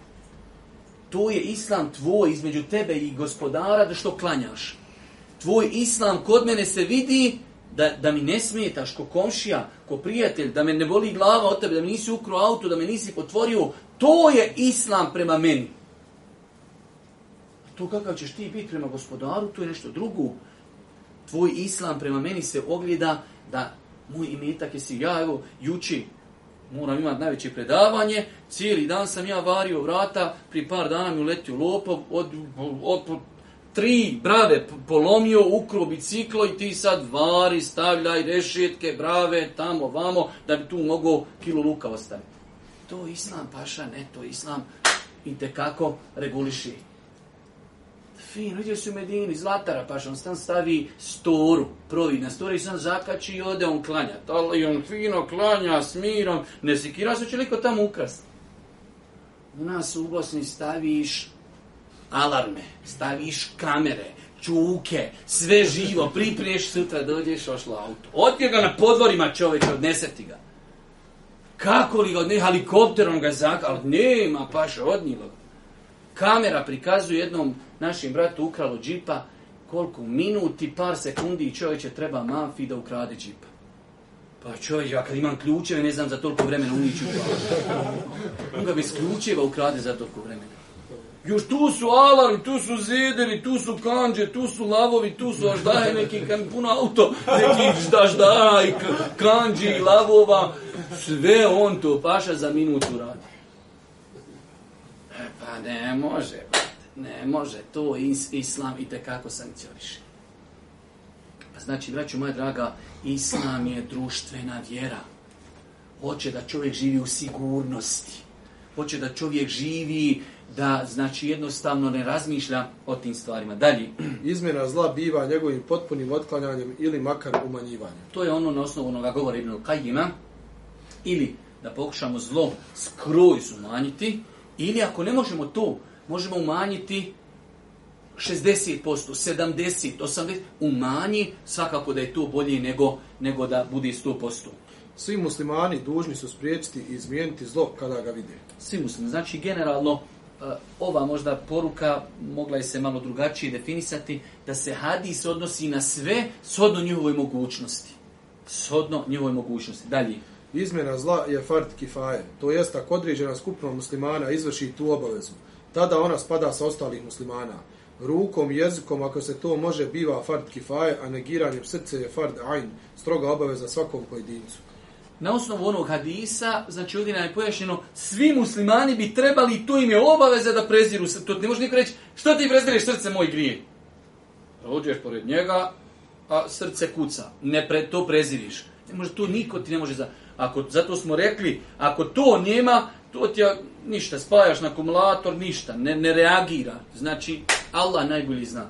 To je islam tvoj između tebe i gospodara da što klanjaš. Tvoj islam kod mene se vidi da, da mi ne smijetaš ko komšija, ko prijatelj, da me ne voli glava od tebe, da mi nisi ukro auto, da me nisi potvorio. To je islam prema meni. A to kakav ćeš ti biti prema gospodaru, to je nešto drugo tvoj islam prema meni se ogleda da moj imetak je si ja, evo, juči moram imati najveće predavanje, cijeli dan sam ja vario vrata, pri par dana mi uletio lopov, od, od, tri brave polomio, ukro biciklo i ti sad vari, stavljaj rešetke, brave, tamo, vamo, da bi tu mogao kilo luka ostaviti. To islam, paša, ne, to islam i kako reguliši. Fino, su su u Medini, Zlatara paš, on stan stavi storu, providna storu i sam zakači i ode on klanja. I on fino klanja s mirom, ne sikira se, će liko tamo ukrasti. U nas u Bosni staviš alarme, staviš kamere, čuke, sve živo, pripriješ sutra, dođeš, ošlo auto. Otje ga na podvorima čovjek, ti ga. Kako li ga odne, helikopterom ga zaka, ali nema paš, odnilo Kamera prikazuje jednom našim bratu ukralo džipa, koliko minuti, par sekundi i čovječe treba mafi da ukrade džipa. Pa čovječe, ja kad imam ključeve, ne znam za toliko vremena uniću. On ga bez ključeva ukrade za toliko vremena. Još tu su alarm, tu su zideri, tu su kanđe, tu su lavovi, tu su daje neki kam puno auto, neki ždažda i i lavova. Sve on to paša za minutu radi ne može, ne može, to is, islam i tekako sankcioniše. Pa znači, braću moja draga, islam je društvena vjera. Hoće da čovjek živi u sigurnosti. Hoće da čovjek živi da znači jednostavno ne razmišlja o tim stvarima. Dalje. Izmjena zla biva njegovim potpunim otklanjanjem ili makar umanjivanjem. To je ono na osnovu onoga govora Ibn Kajima. Ili da pokušamo zlo skroz umanjiti, ili ako ne možemo to, možemo umanjiti 60%, 70%, 80%, umanji svakako da je to bolje nego, nego da bude 100%. Svi muslimani dužni su spriječiti i izmijeniti zlo kada ga vide. Svi muslimani. Znači, generalno, eh, ova možda poruka mogla je se malo drugačije definisati, da se hadis odnosi na sve shodno njihovoj mogućnosti. Shodno njihovoj mogućnosti. Dalje. Izmjena zla je fard kifaje, to jest ako određena skupina muslimana izvrši tu obavezu, tada ona spada sa ostalih muslimana. Rukom, jezikom, ako se to može, biva fard kifaje, a negiranjem srce je fard ajn, stroga obaveza svakom pojedincu. Na osnovu onog hadisa, znači ovdje nam je pojašnjeno, svi muslimani bi trebali tu to im je obaveza da preziru srce. ne može niko reći, što ti prezireš srce moj grije? Rođeš pored njega, a srce kuca. Ne pre, to preziriš. Ne može, to niko ti ne može za... Ako, zato smo rekli, ako to nema, to ti ništa, spajaš na akumulator, ništa, ne, ne reagira. Znači, Allah najbolji zna.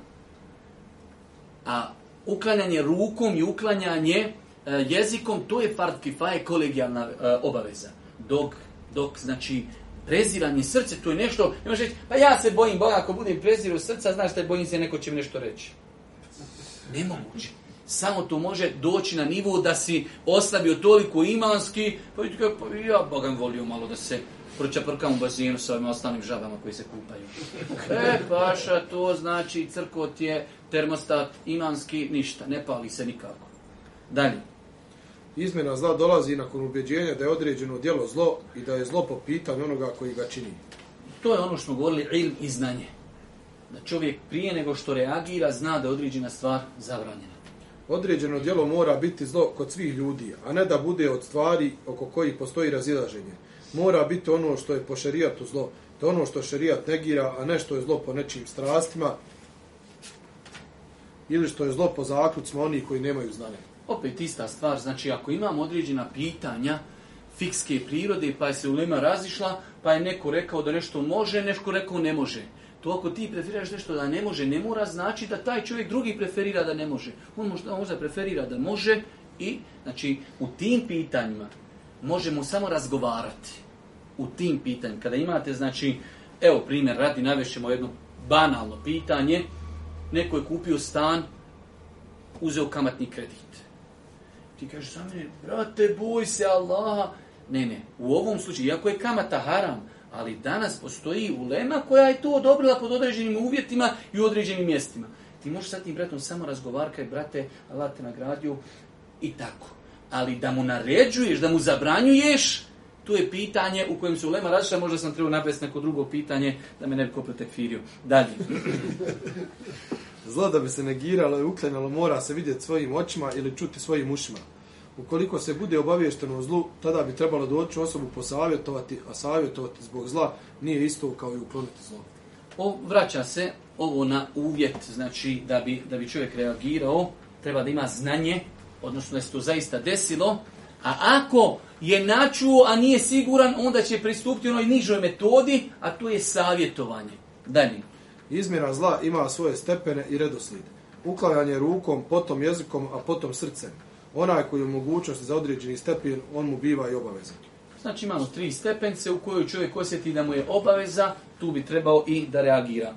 A uklanjanje rukom i uklanjanje e, jezikom, to je fard kifaje kolegijalna e, obaveza. Dok, dok, znači, preziranje srce, to je nešto, ne reći, pa ja se bojim Boga, ako budem preziru srca, znaš da bojim se, neko će mi nešto reći. Nemoguće. Samo to može doći na nivo da si oslabio toliko imanski, pa i ja Bogam volio malo da se pročaprkam u bazinu sa ovim ostalim žabama koji se kupaju. E, paša, to znači crkot je termostat imanski, ništa, ne pali se nikako. Dalje. Izmjena zla dolazi nakon ubjeđenja da je određeno djelo zlo i da je zlo po pitanju onoga koji ga čini. To je ono što smo govorili, ilm i znanje. Da čovjek prije nego što reagira zna da je određena stvar zabranjena određeno djelo mora biti zlo kod svih ljudi, a ne da bude od stvari oko kojih postoji razilaženje. Mora biti ono što je po šerijatu zlo, to ono što šerijat negira, a ne što je zlo po nečim strastima ili što je zlo po zaključima onih koji nemaju znanja. Opet ista stvar, znači ako imam određena pitanja fikske prirode, pa je se ulema razišla, pa je neko rekao da nešto može, neko rekao ne može to ako ti preferiraš nešto da ne može, ne mora znači da taj čovjek drugi preferira da ne može. On možda, možda preferira da može i znači u tim pitanjima možemo samo razgovarati. U tim pitanjima. Kada imate znači, evo primjer radi, navešćemo jedno banalno pitanje. Neko je kupio stan, uzeo kamatni kredit. Ti kažeš za mene, brate, boj se Allaha. Ne, ne, u ovom slučaju, iako je kamata haram, ali danas postoji ulema koja je to odobrila pod određenim uvjetima i u određenim mjestima. Ti možeš sa tim bratom samo razgovarkaj, brate, Allah te nagradio i tako. Ali da mu naređuješ, da mu zabranjuješ, tu je pitanje u kojem se ulema različa. možda sam trebao napisati neko drugo pitanje da me ne bi kopio tekfirio. Dalje. Zlo da bi se negiralo i uklanjalo mora se vidjeti svojim očima ili čuti svojim ušima. Ukoliko se bude obaviješteno o zlu, tada bi trebalo doći osobu posavjetovati, a savjetovati zbog zla nije isto kao i ukloniti zlo. O, vraća se ovo na uvjet, znači da bi, da bi čovjek reagirao, treba da ima znanje, odnosno da se to zaista desilo, a ako je načuo, a nije siguran, onda će pristupiti onoj nižoj metodi, a to je savjetovanje. Dalje. Izmjera zla ima svoje stepene i redoslijed. Uklanjanje rukom, potom jezikom, a potom srcem onaj koji je u za određeni stepen, on mu biva i obaveza. Znači imamo tri stepence u kojoj čovjek osjeti da mu je obaveza, tu bi trebao i da reagira.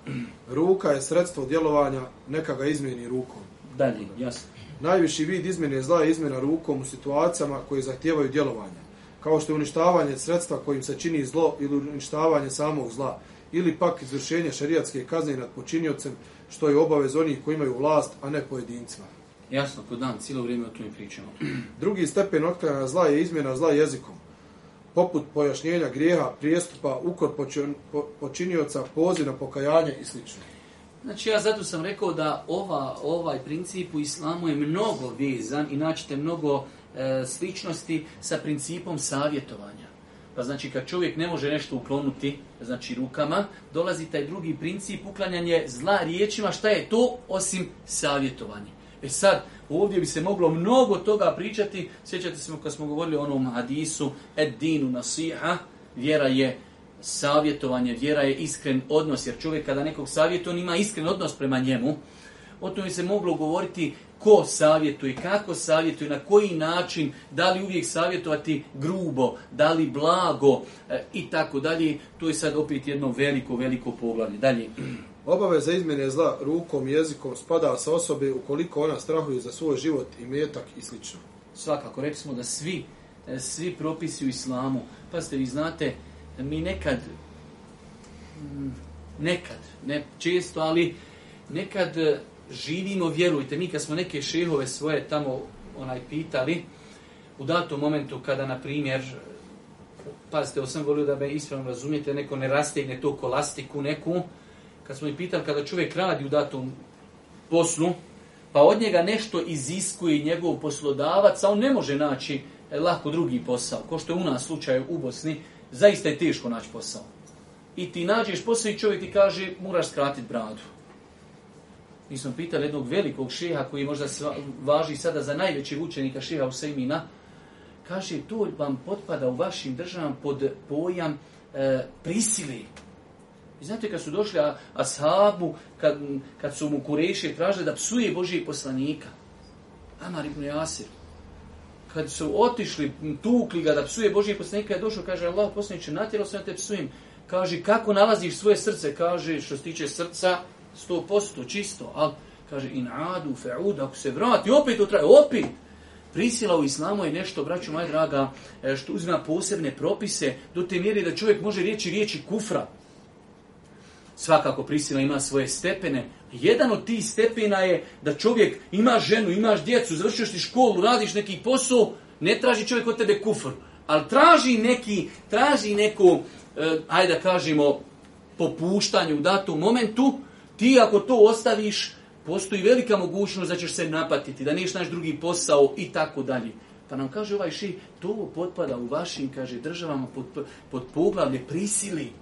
Ruka je sredstvo djelovanja, neka ga izmjeni rukom. Dalje, jasno. Najviši vid izmjene zla je izmjena rukom u situacijama koje zahtijevaju djelovanje, kao što je uništavanje sredstva kojim se čini zlo ili uništavanje samog zla, ili pak izvršenje šarijatske kazne nad počinjocem, što je obavez onih koji imaju vlast, a ne pojedincima. Jasno, kod dan, cijelo vrijeme o tome pričamo. Drugi stepen otklanja zla je izmjena zla jezikom. Poput pojašnjenja grijeha, prijestupa, ukor počinioca, poziv na pokajanje i sl. Znači ja zato sam rekao da ova, ovaj princip u islamu je mnogo vezan i naćete mnogo e, sličnosti sa principom savjetovanja. Pa znači kad čovjek ne može nešto uklonuti, znači rukama, dolazi taj drugi princip uklanjanje zla riječima, šta je to osim savjetovanja? E sad, ovdje bi se moglo mnogo toga pričati. Sjećate se kad smo govorili o onom hadisu, ed dinu nasiha, vjera je savjetovanje, vjera je iskren odnos, jer čovjek kada nekog savjetuje, on ima iskren odnos prema njemu. O tome se moglo govoriti ko savjetuje, kako savjetuje, na koji način, da li uvijek savjetovati grubo, da li blago e, i tako dalje. To je sad opet jedno veliko, veliko poglavlje. Dalje. Obaveza izmjene zla rukom jezikom spada sa osobe ukoliko ona strahuje za svoj život i metak i sl. Svakako, rekli smo da svi, e, svi propisi u islamu, pa ste vi znate, mi nekad, mm, nekad, ne često, ali nekad e, živimo, vjerujte, mi kad smo neke šehove svoje tamo onaj pitali, u datom momentu kada, na primjer, pazite, ovo volio da me ispravno razumijete, neko ne rastegne tu kolastiku neku, kad smo ih pitali kada čovjek radi u datom poslu, pa od njega nešto iziskuje njegov poslodavac, a on ne može naći e, lako drugi posao. Ko što je u nas slučaju u Bosni, zaista je teško naći posao. I ti nađeš posao i čovjek ti kaže moraš skratiti bradu. Mi smo pitali jednog velikog šeha koji možda važi sada za najvećeg učenika šeha Sejmina. Kaže, to vam potpada u vašim državama pod pojam e, prisili. I znate kad su došli ashabu, kad, kad su mu kureši tražili da psuje božjeg poslanika. Amar ibn Asir. Kad su otišli, tukli ga da psuje Božije poslanika, je došao, kaže Allah poslaniče, natjerao sam te psujem. Kaže, kako nalaziš svoje srce? Kaže, što se tiče srca, sto posto, čisto, ali kaže, in adu, fe'ud, ako se vrati, opet utraje, opet. Prisila u islamu je nešto, braću moja draga, e, što uzima posebne propise do te mjeri da čovjek može riječi riječi kufra. Svakako prisila ima svoje stepene. Jedan od tih stepena je da čovjek ima ženu, imaš djecu, završio si školu, radiš neki posao, ne traži čovjek od tebe kufr, ali traži neki, traži neko, eh, ajde da kažemo, popuštanje u datom momentu, ti ako to ostaviš, postoji velika mogućnost da ćeš se napatiti, da niješ naš drugi posao i tako dalje. Pa nam kaže ovaj ši, to potpada u vašim, kaže, državama pod, pod poglavlje prisili.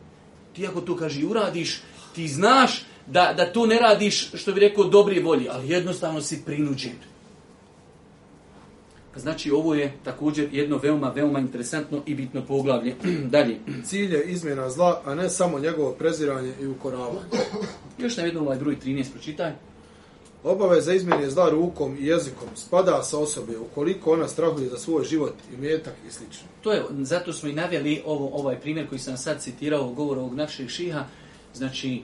Ti ako to kaže uradiš, ti znaš da, da to ne radiš, što bi rekao, dobri volji, ali jednostavno si prinuđen. Pa znači, ovo je također jedno veoma, veoma interesantno i bitno poglavlje. Dalje. Cilj je izmjena zla, a ne samo njegovo preziranje i ukoravanje. Još na jednom ovaj broj 13 pročitaj. Obaveza izmjene zla rukom i jezikom spada sa osobe ukoliko ona strahuje za svoj život i metak i sl. To je, zato smo i naveli ovo, ovaj primjer koji sam sad citirao u govoru ovog našeg šiha. Znači, e,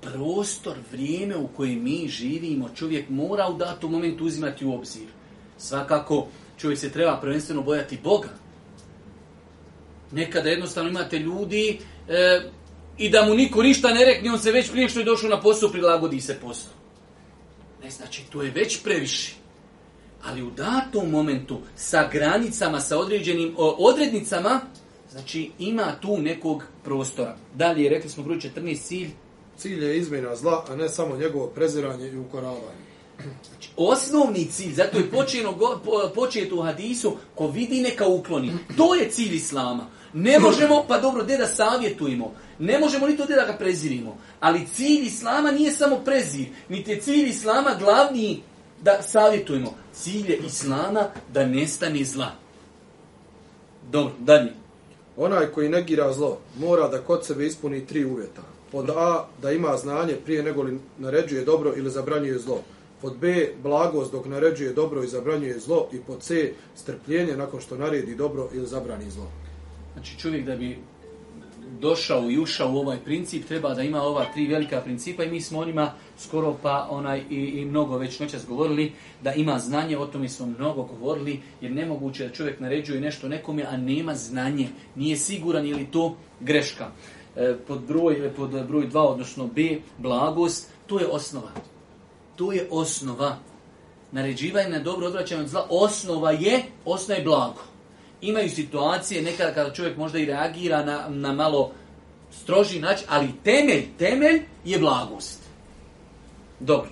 prostor, vrijeme u kojem mi živimo, čovjek mora u datom momentu uzimati u obzir. Svakako, čovjek se treba prvenstveno bojati Boga. Nekada jednostavno imate ljudi e, i da mu niko ništa ne rekne, on se već prije što je došao na posao prilagodi se posao znači, to je već previše. Ali u datom momentu, sa granicama, sa određenim odrednicama, znači, ima tu nekog prostora. Dalje, rekli smo broj 14, cilj. Cilj je izmjena zla, a ne samo njegovo preziranje i ukoravanje. Znači, osnovni cilj, zato je po, u hadisu, ko vidi neka ukloni. To je cilj Islama. Ne možemo, pa dobro, gdje da savjetujemo. Ne možemo ni to gdje da ga prezirimo. Ali cilj Islama nije samo prezir, niti je cilj Islama glavni da savjetujemo. Cilj je Islama da nestane zla. Dobro, dalje. Onaj koji negira zlo mora da kod sebe ispuni tri uvjeta. Pod A, da ima znanje prije nego li naređuje dobro ili zabranjuje zlo. Pod B, blagost dok naređuje dobro i zabranjuje zlo. I pod C, strpljenje nakon što naredi dobro ili zabrani zlo. Znači čovjek da bi došao i ušao u ovaj princip, treba da ima ova tri velika principa i mi smo onima skoro pa onaj i, i mnogo već noćas govorili da ima znanje, o tome smo mnogo govorili jer nemoguće da čovjek naređuje nešto nekome, a nema znanje, nije siguran ili to greška. E, pod broj, pod broj odnosno B, blagost, to je osnova. To je osnova. Naređivanje na dobro odvraćanje od zla, osnova je, osnova blago imaju situacije nekada kada čovjek možda i reagira na, na malo stroži način, ali temelj, temelj je blagost. Dobro.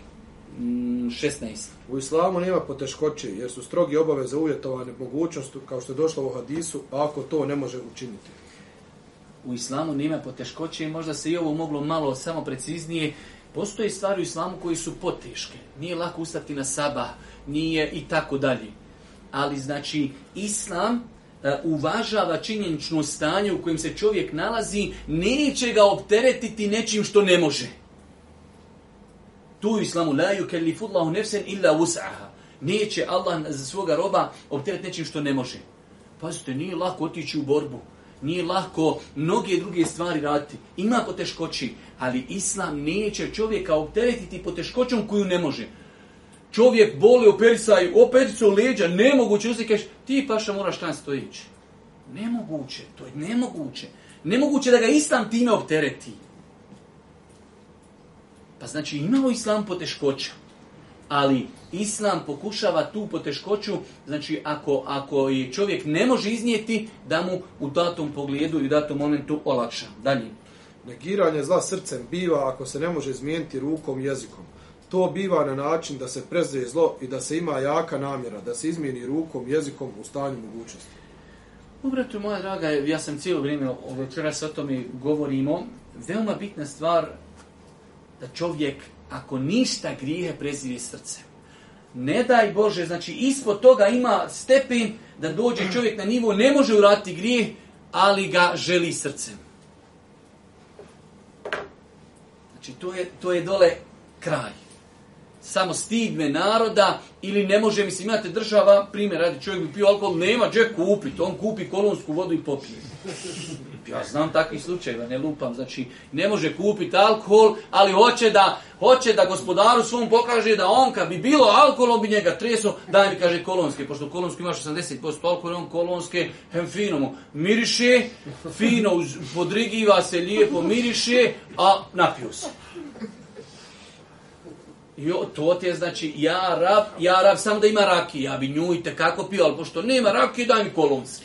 16. Mm, u islamu nema poteškoće, jer su strogi obaveze uvjetovane mogućnosti, kao što je došlo u hadisu, a ako to ne može učiniti. U islamu nema poteškoće i možda se i ovo moglo malo samo preciznije. Postoje stvari u islamu koji su poteške. Nije lako ustati na sabah, nije i tako dalje. Ali znači, islam E, uvažava činjenično stanje u kojem se čovjek nalazi, neće ga opteretiti nečim što ne može. Tu u islamu la yukellifullahu nefsen illa us'aha. Neće Allah za svoga roba opteretiti nečim što ne može. Pazite, nije lako otići u borbu. Nije lako mnoge druge stvari raditi. Ima poteškoći, ali Islam neće čovjeka opteretiti poteškoćom koju ne može čovjek boli, i opericu leđa, nemoguće, uzeti kažeš, ti paša moraš tam stojići. Nemoguće, to je nemoguće. Nemoguće da ga islam time optereti. Pa znači imamo islam poteškoća, ali islam pokušava tu poteškoću, znači ako, ako je čovjek ne može iznijeti, da mu u datom pogledu i u datom momentu olakša. Dalje. Negiranje zla srcem biva ako se ne može izmijeniti rukom i jezikom. To biva na način da se preze zlo i da se ima jaka namjera, da se izmijeni rukom, jezikom u stanju mogućnosti. Ubratu, moja draga, ja sam cijelo vrijeme sa o mi govorimo. Veoma bitna stvar da čovjek, ako ništa grije, prezrije srce. Ne daj Bože, znači ispod toga ima stepen da dođe čovjek na nivo, ne može urati grije, ali ga želi srcem. Znači to je, to je dole kraj samo stigne naroda ili ne može, mislim, imate država, primjer, radi čovjek bi pio alkohol, nema gdje kupiti, on kupi kolonsku vodu i popije. Ja znam takvih slučajeva, ne lupam, znači ne može kupiti alkohol, ali hoće da, hoće da gospodaru svom pokaže da on kad bi bilo alkohol, on bi njega treso, daj mi kaže kolonske, pošto kolonske imaš 80% alkohola, on kolonske, hem fino mu, miriše, fino podrigiva se, lijepo miriše, a napio se. Jo, to ti je znači ja rab, ja rab samo da ima raki, ja bi nju i tekako pio, ali pošto nema raki, daj mi kolonski.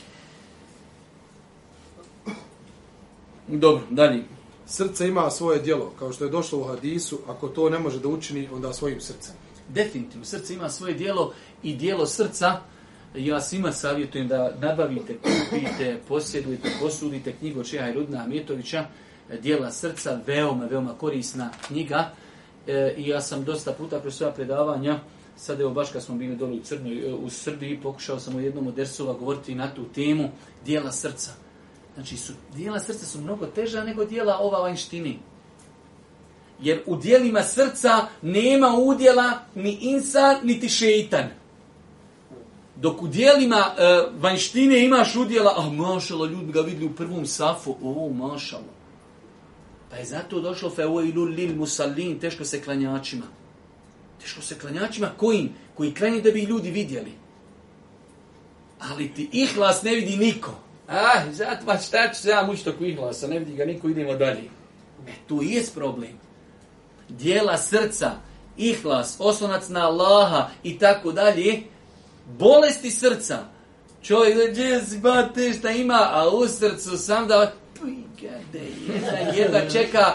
Dobro, dalje. Srce ima svoje djelo, kao što je došlo u hadisu, ako to ne može da učini, onda svojim srcem. Definitivno, srce ima svoje djelo i djelo srca, ja svima savjetujem da nabavite, kupite, posjedujete, posudite knjigu čeha i Rudna Amjetovića, djela srca, veoma, veoma korisna knjiga, E, i ja sam dosta puta kroz svoja predavanja, sad evo baš kad smo bili dole u, Crnoj, e, u Srbiji, pokušao sam u jednom od dersova govoriti na tu temu dijela srca. Znači, su, dijela srca su mnogo teža nego dijela ova vanjštini. Jer u dijelima srca nema udjela ni insan, niti šeitan. Dok u dijelima vanjštine e, imaš udjela, a mašalo, ljudi ga vidi u prvom safu, o mašalo. Pa je zato došlo feuilu lil musallin, teško se klanjačima. Teško se klanjačima kojim? Koji kreni da bi ljudi vidjeli. Ali ti ihlas ne vidi niko. Ah, ma šta ću se ja mući ihlasa, ne vidi ga niko, idemo dalje. E, tu je problem. Djela srca, ihlas, osonac na Allaha i tako dalje. Bolesti srca. Čovjek, gdje si ba te šta ima, a u srcu sam da brigade, jedna, jedna čeka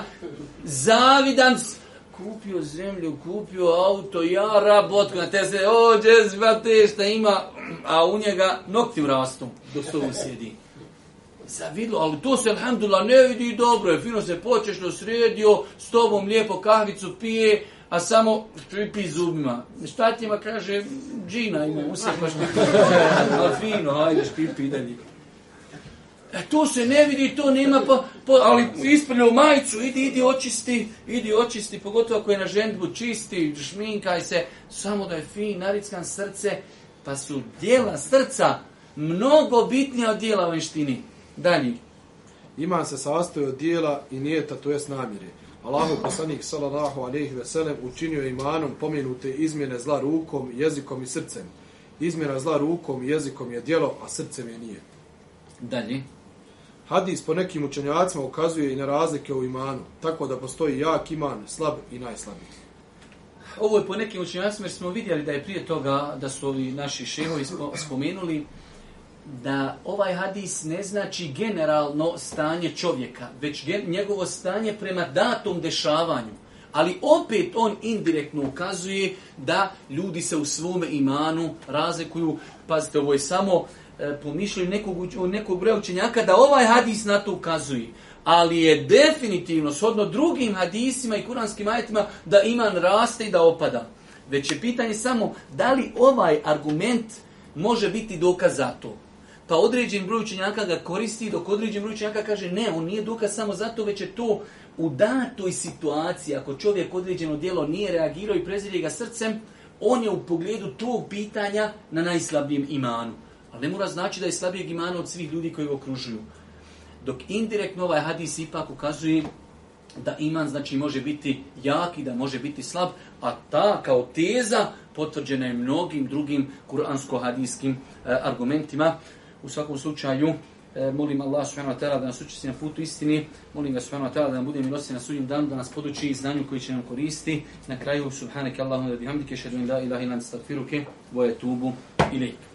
zavidan kupio zemlju, kupio auto, ja rabotku na te se, o, džez, šta ima, a u njega nokti rastu, do stovu sjedi. Zavidlo, ali to se, alhamdulillah, ne vidi dobro, je fino se počešno sredio, s tobom lijepo kahvicu pije, a samo pripi zubima. Šta ti ima, kaže, džina ima, usipaš ti, ali fino, ajde, pripi dalje. E, to se ne vidi, to nema, pa, pa, ali isprlju majicu, idi, idi očisti, idi očisti, pogotovo ako je na žendbu čisti, šminkaj se, samo da je fin, narickan srce, pa su dijela srca mnogo bitnija od dijela vanštini. Dalje. Iman se sastoji od dijela i nijeta, to namjere. Allahu poslanik sallallahu alejhi ve sellem učinio je imanom pomenute izmjene zla rukom, jezikom i srcem. Izmjena zla rukom i jezikom je djelo, a srcem je nije. Dalje. Hadis po nekim učenjacima ukazuje i na razlike u imanu, tako da postoji jak iman, slab i najslabiji. Ovo je po nekim učenjacima jer smo vidjeli da je prije toga, da su ovi naši šehovi spomenuli, da ovaj hadis ne znači generalno stanje čovjeka, već njegovo stanje prema datom dešavanju. Ali opet on indirektno ukazuje da ljudi se u svome imanu razlikuju. Pazite, ovo je samo E, po mišljenju nekog, nekog broja učenjaka da ovaj hadis na to ukazuje. Ali je definitivno, shodno drugim hadisima i kuranskim ajetima, da iman raste i da opada. Već je pitanje samo da li ovaj argument može biti dokaz za to. Pa određen broj učenjaka ga koristi, dok određen broj učenjaka kaže ne, on nije dokaz samo zato, već je to u datoj situaciji, ako čovjek određeno djelo nije reagirao i prezirje ga srcem, on je u pogledu tog pitanja na najslabijem imanu. Ali ne mora znači da je slabijeg imana od svih ljudi koji ga okružuju. Dok indirektno ovaj hadis ipak ukazuje da iman znači može biti jak i da može biti slab, a ta kao teza potvrđena je mnogim drugim kuransko-hadijskim e, argumentima. U svakom slučaju, e, molim Allah subhanahu wa da nas učesti na putu istini, molim ga subhanahu wa da nam bude milosti na sudnjem danu, da nas poduči i znanju koji će nam koristi. Na kraju, subhanak Allahumma da bihamdike, šedun da ilaha ilan boje voje tubu ilike.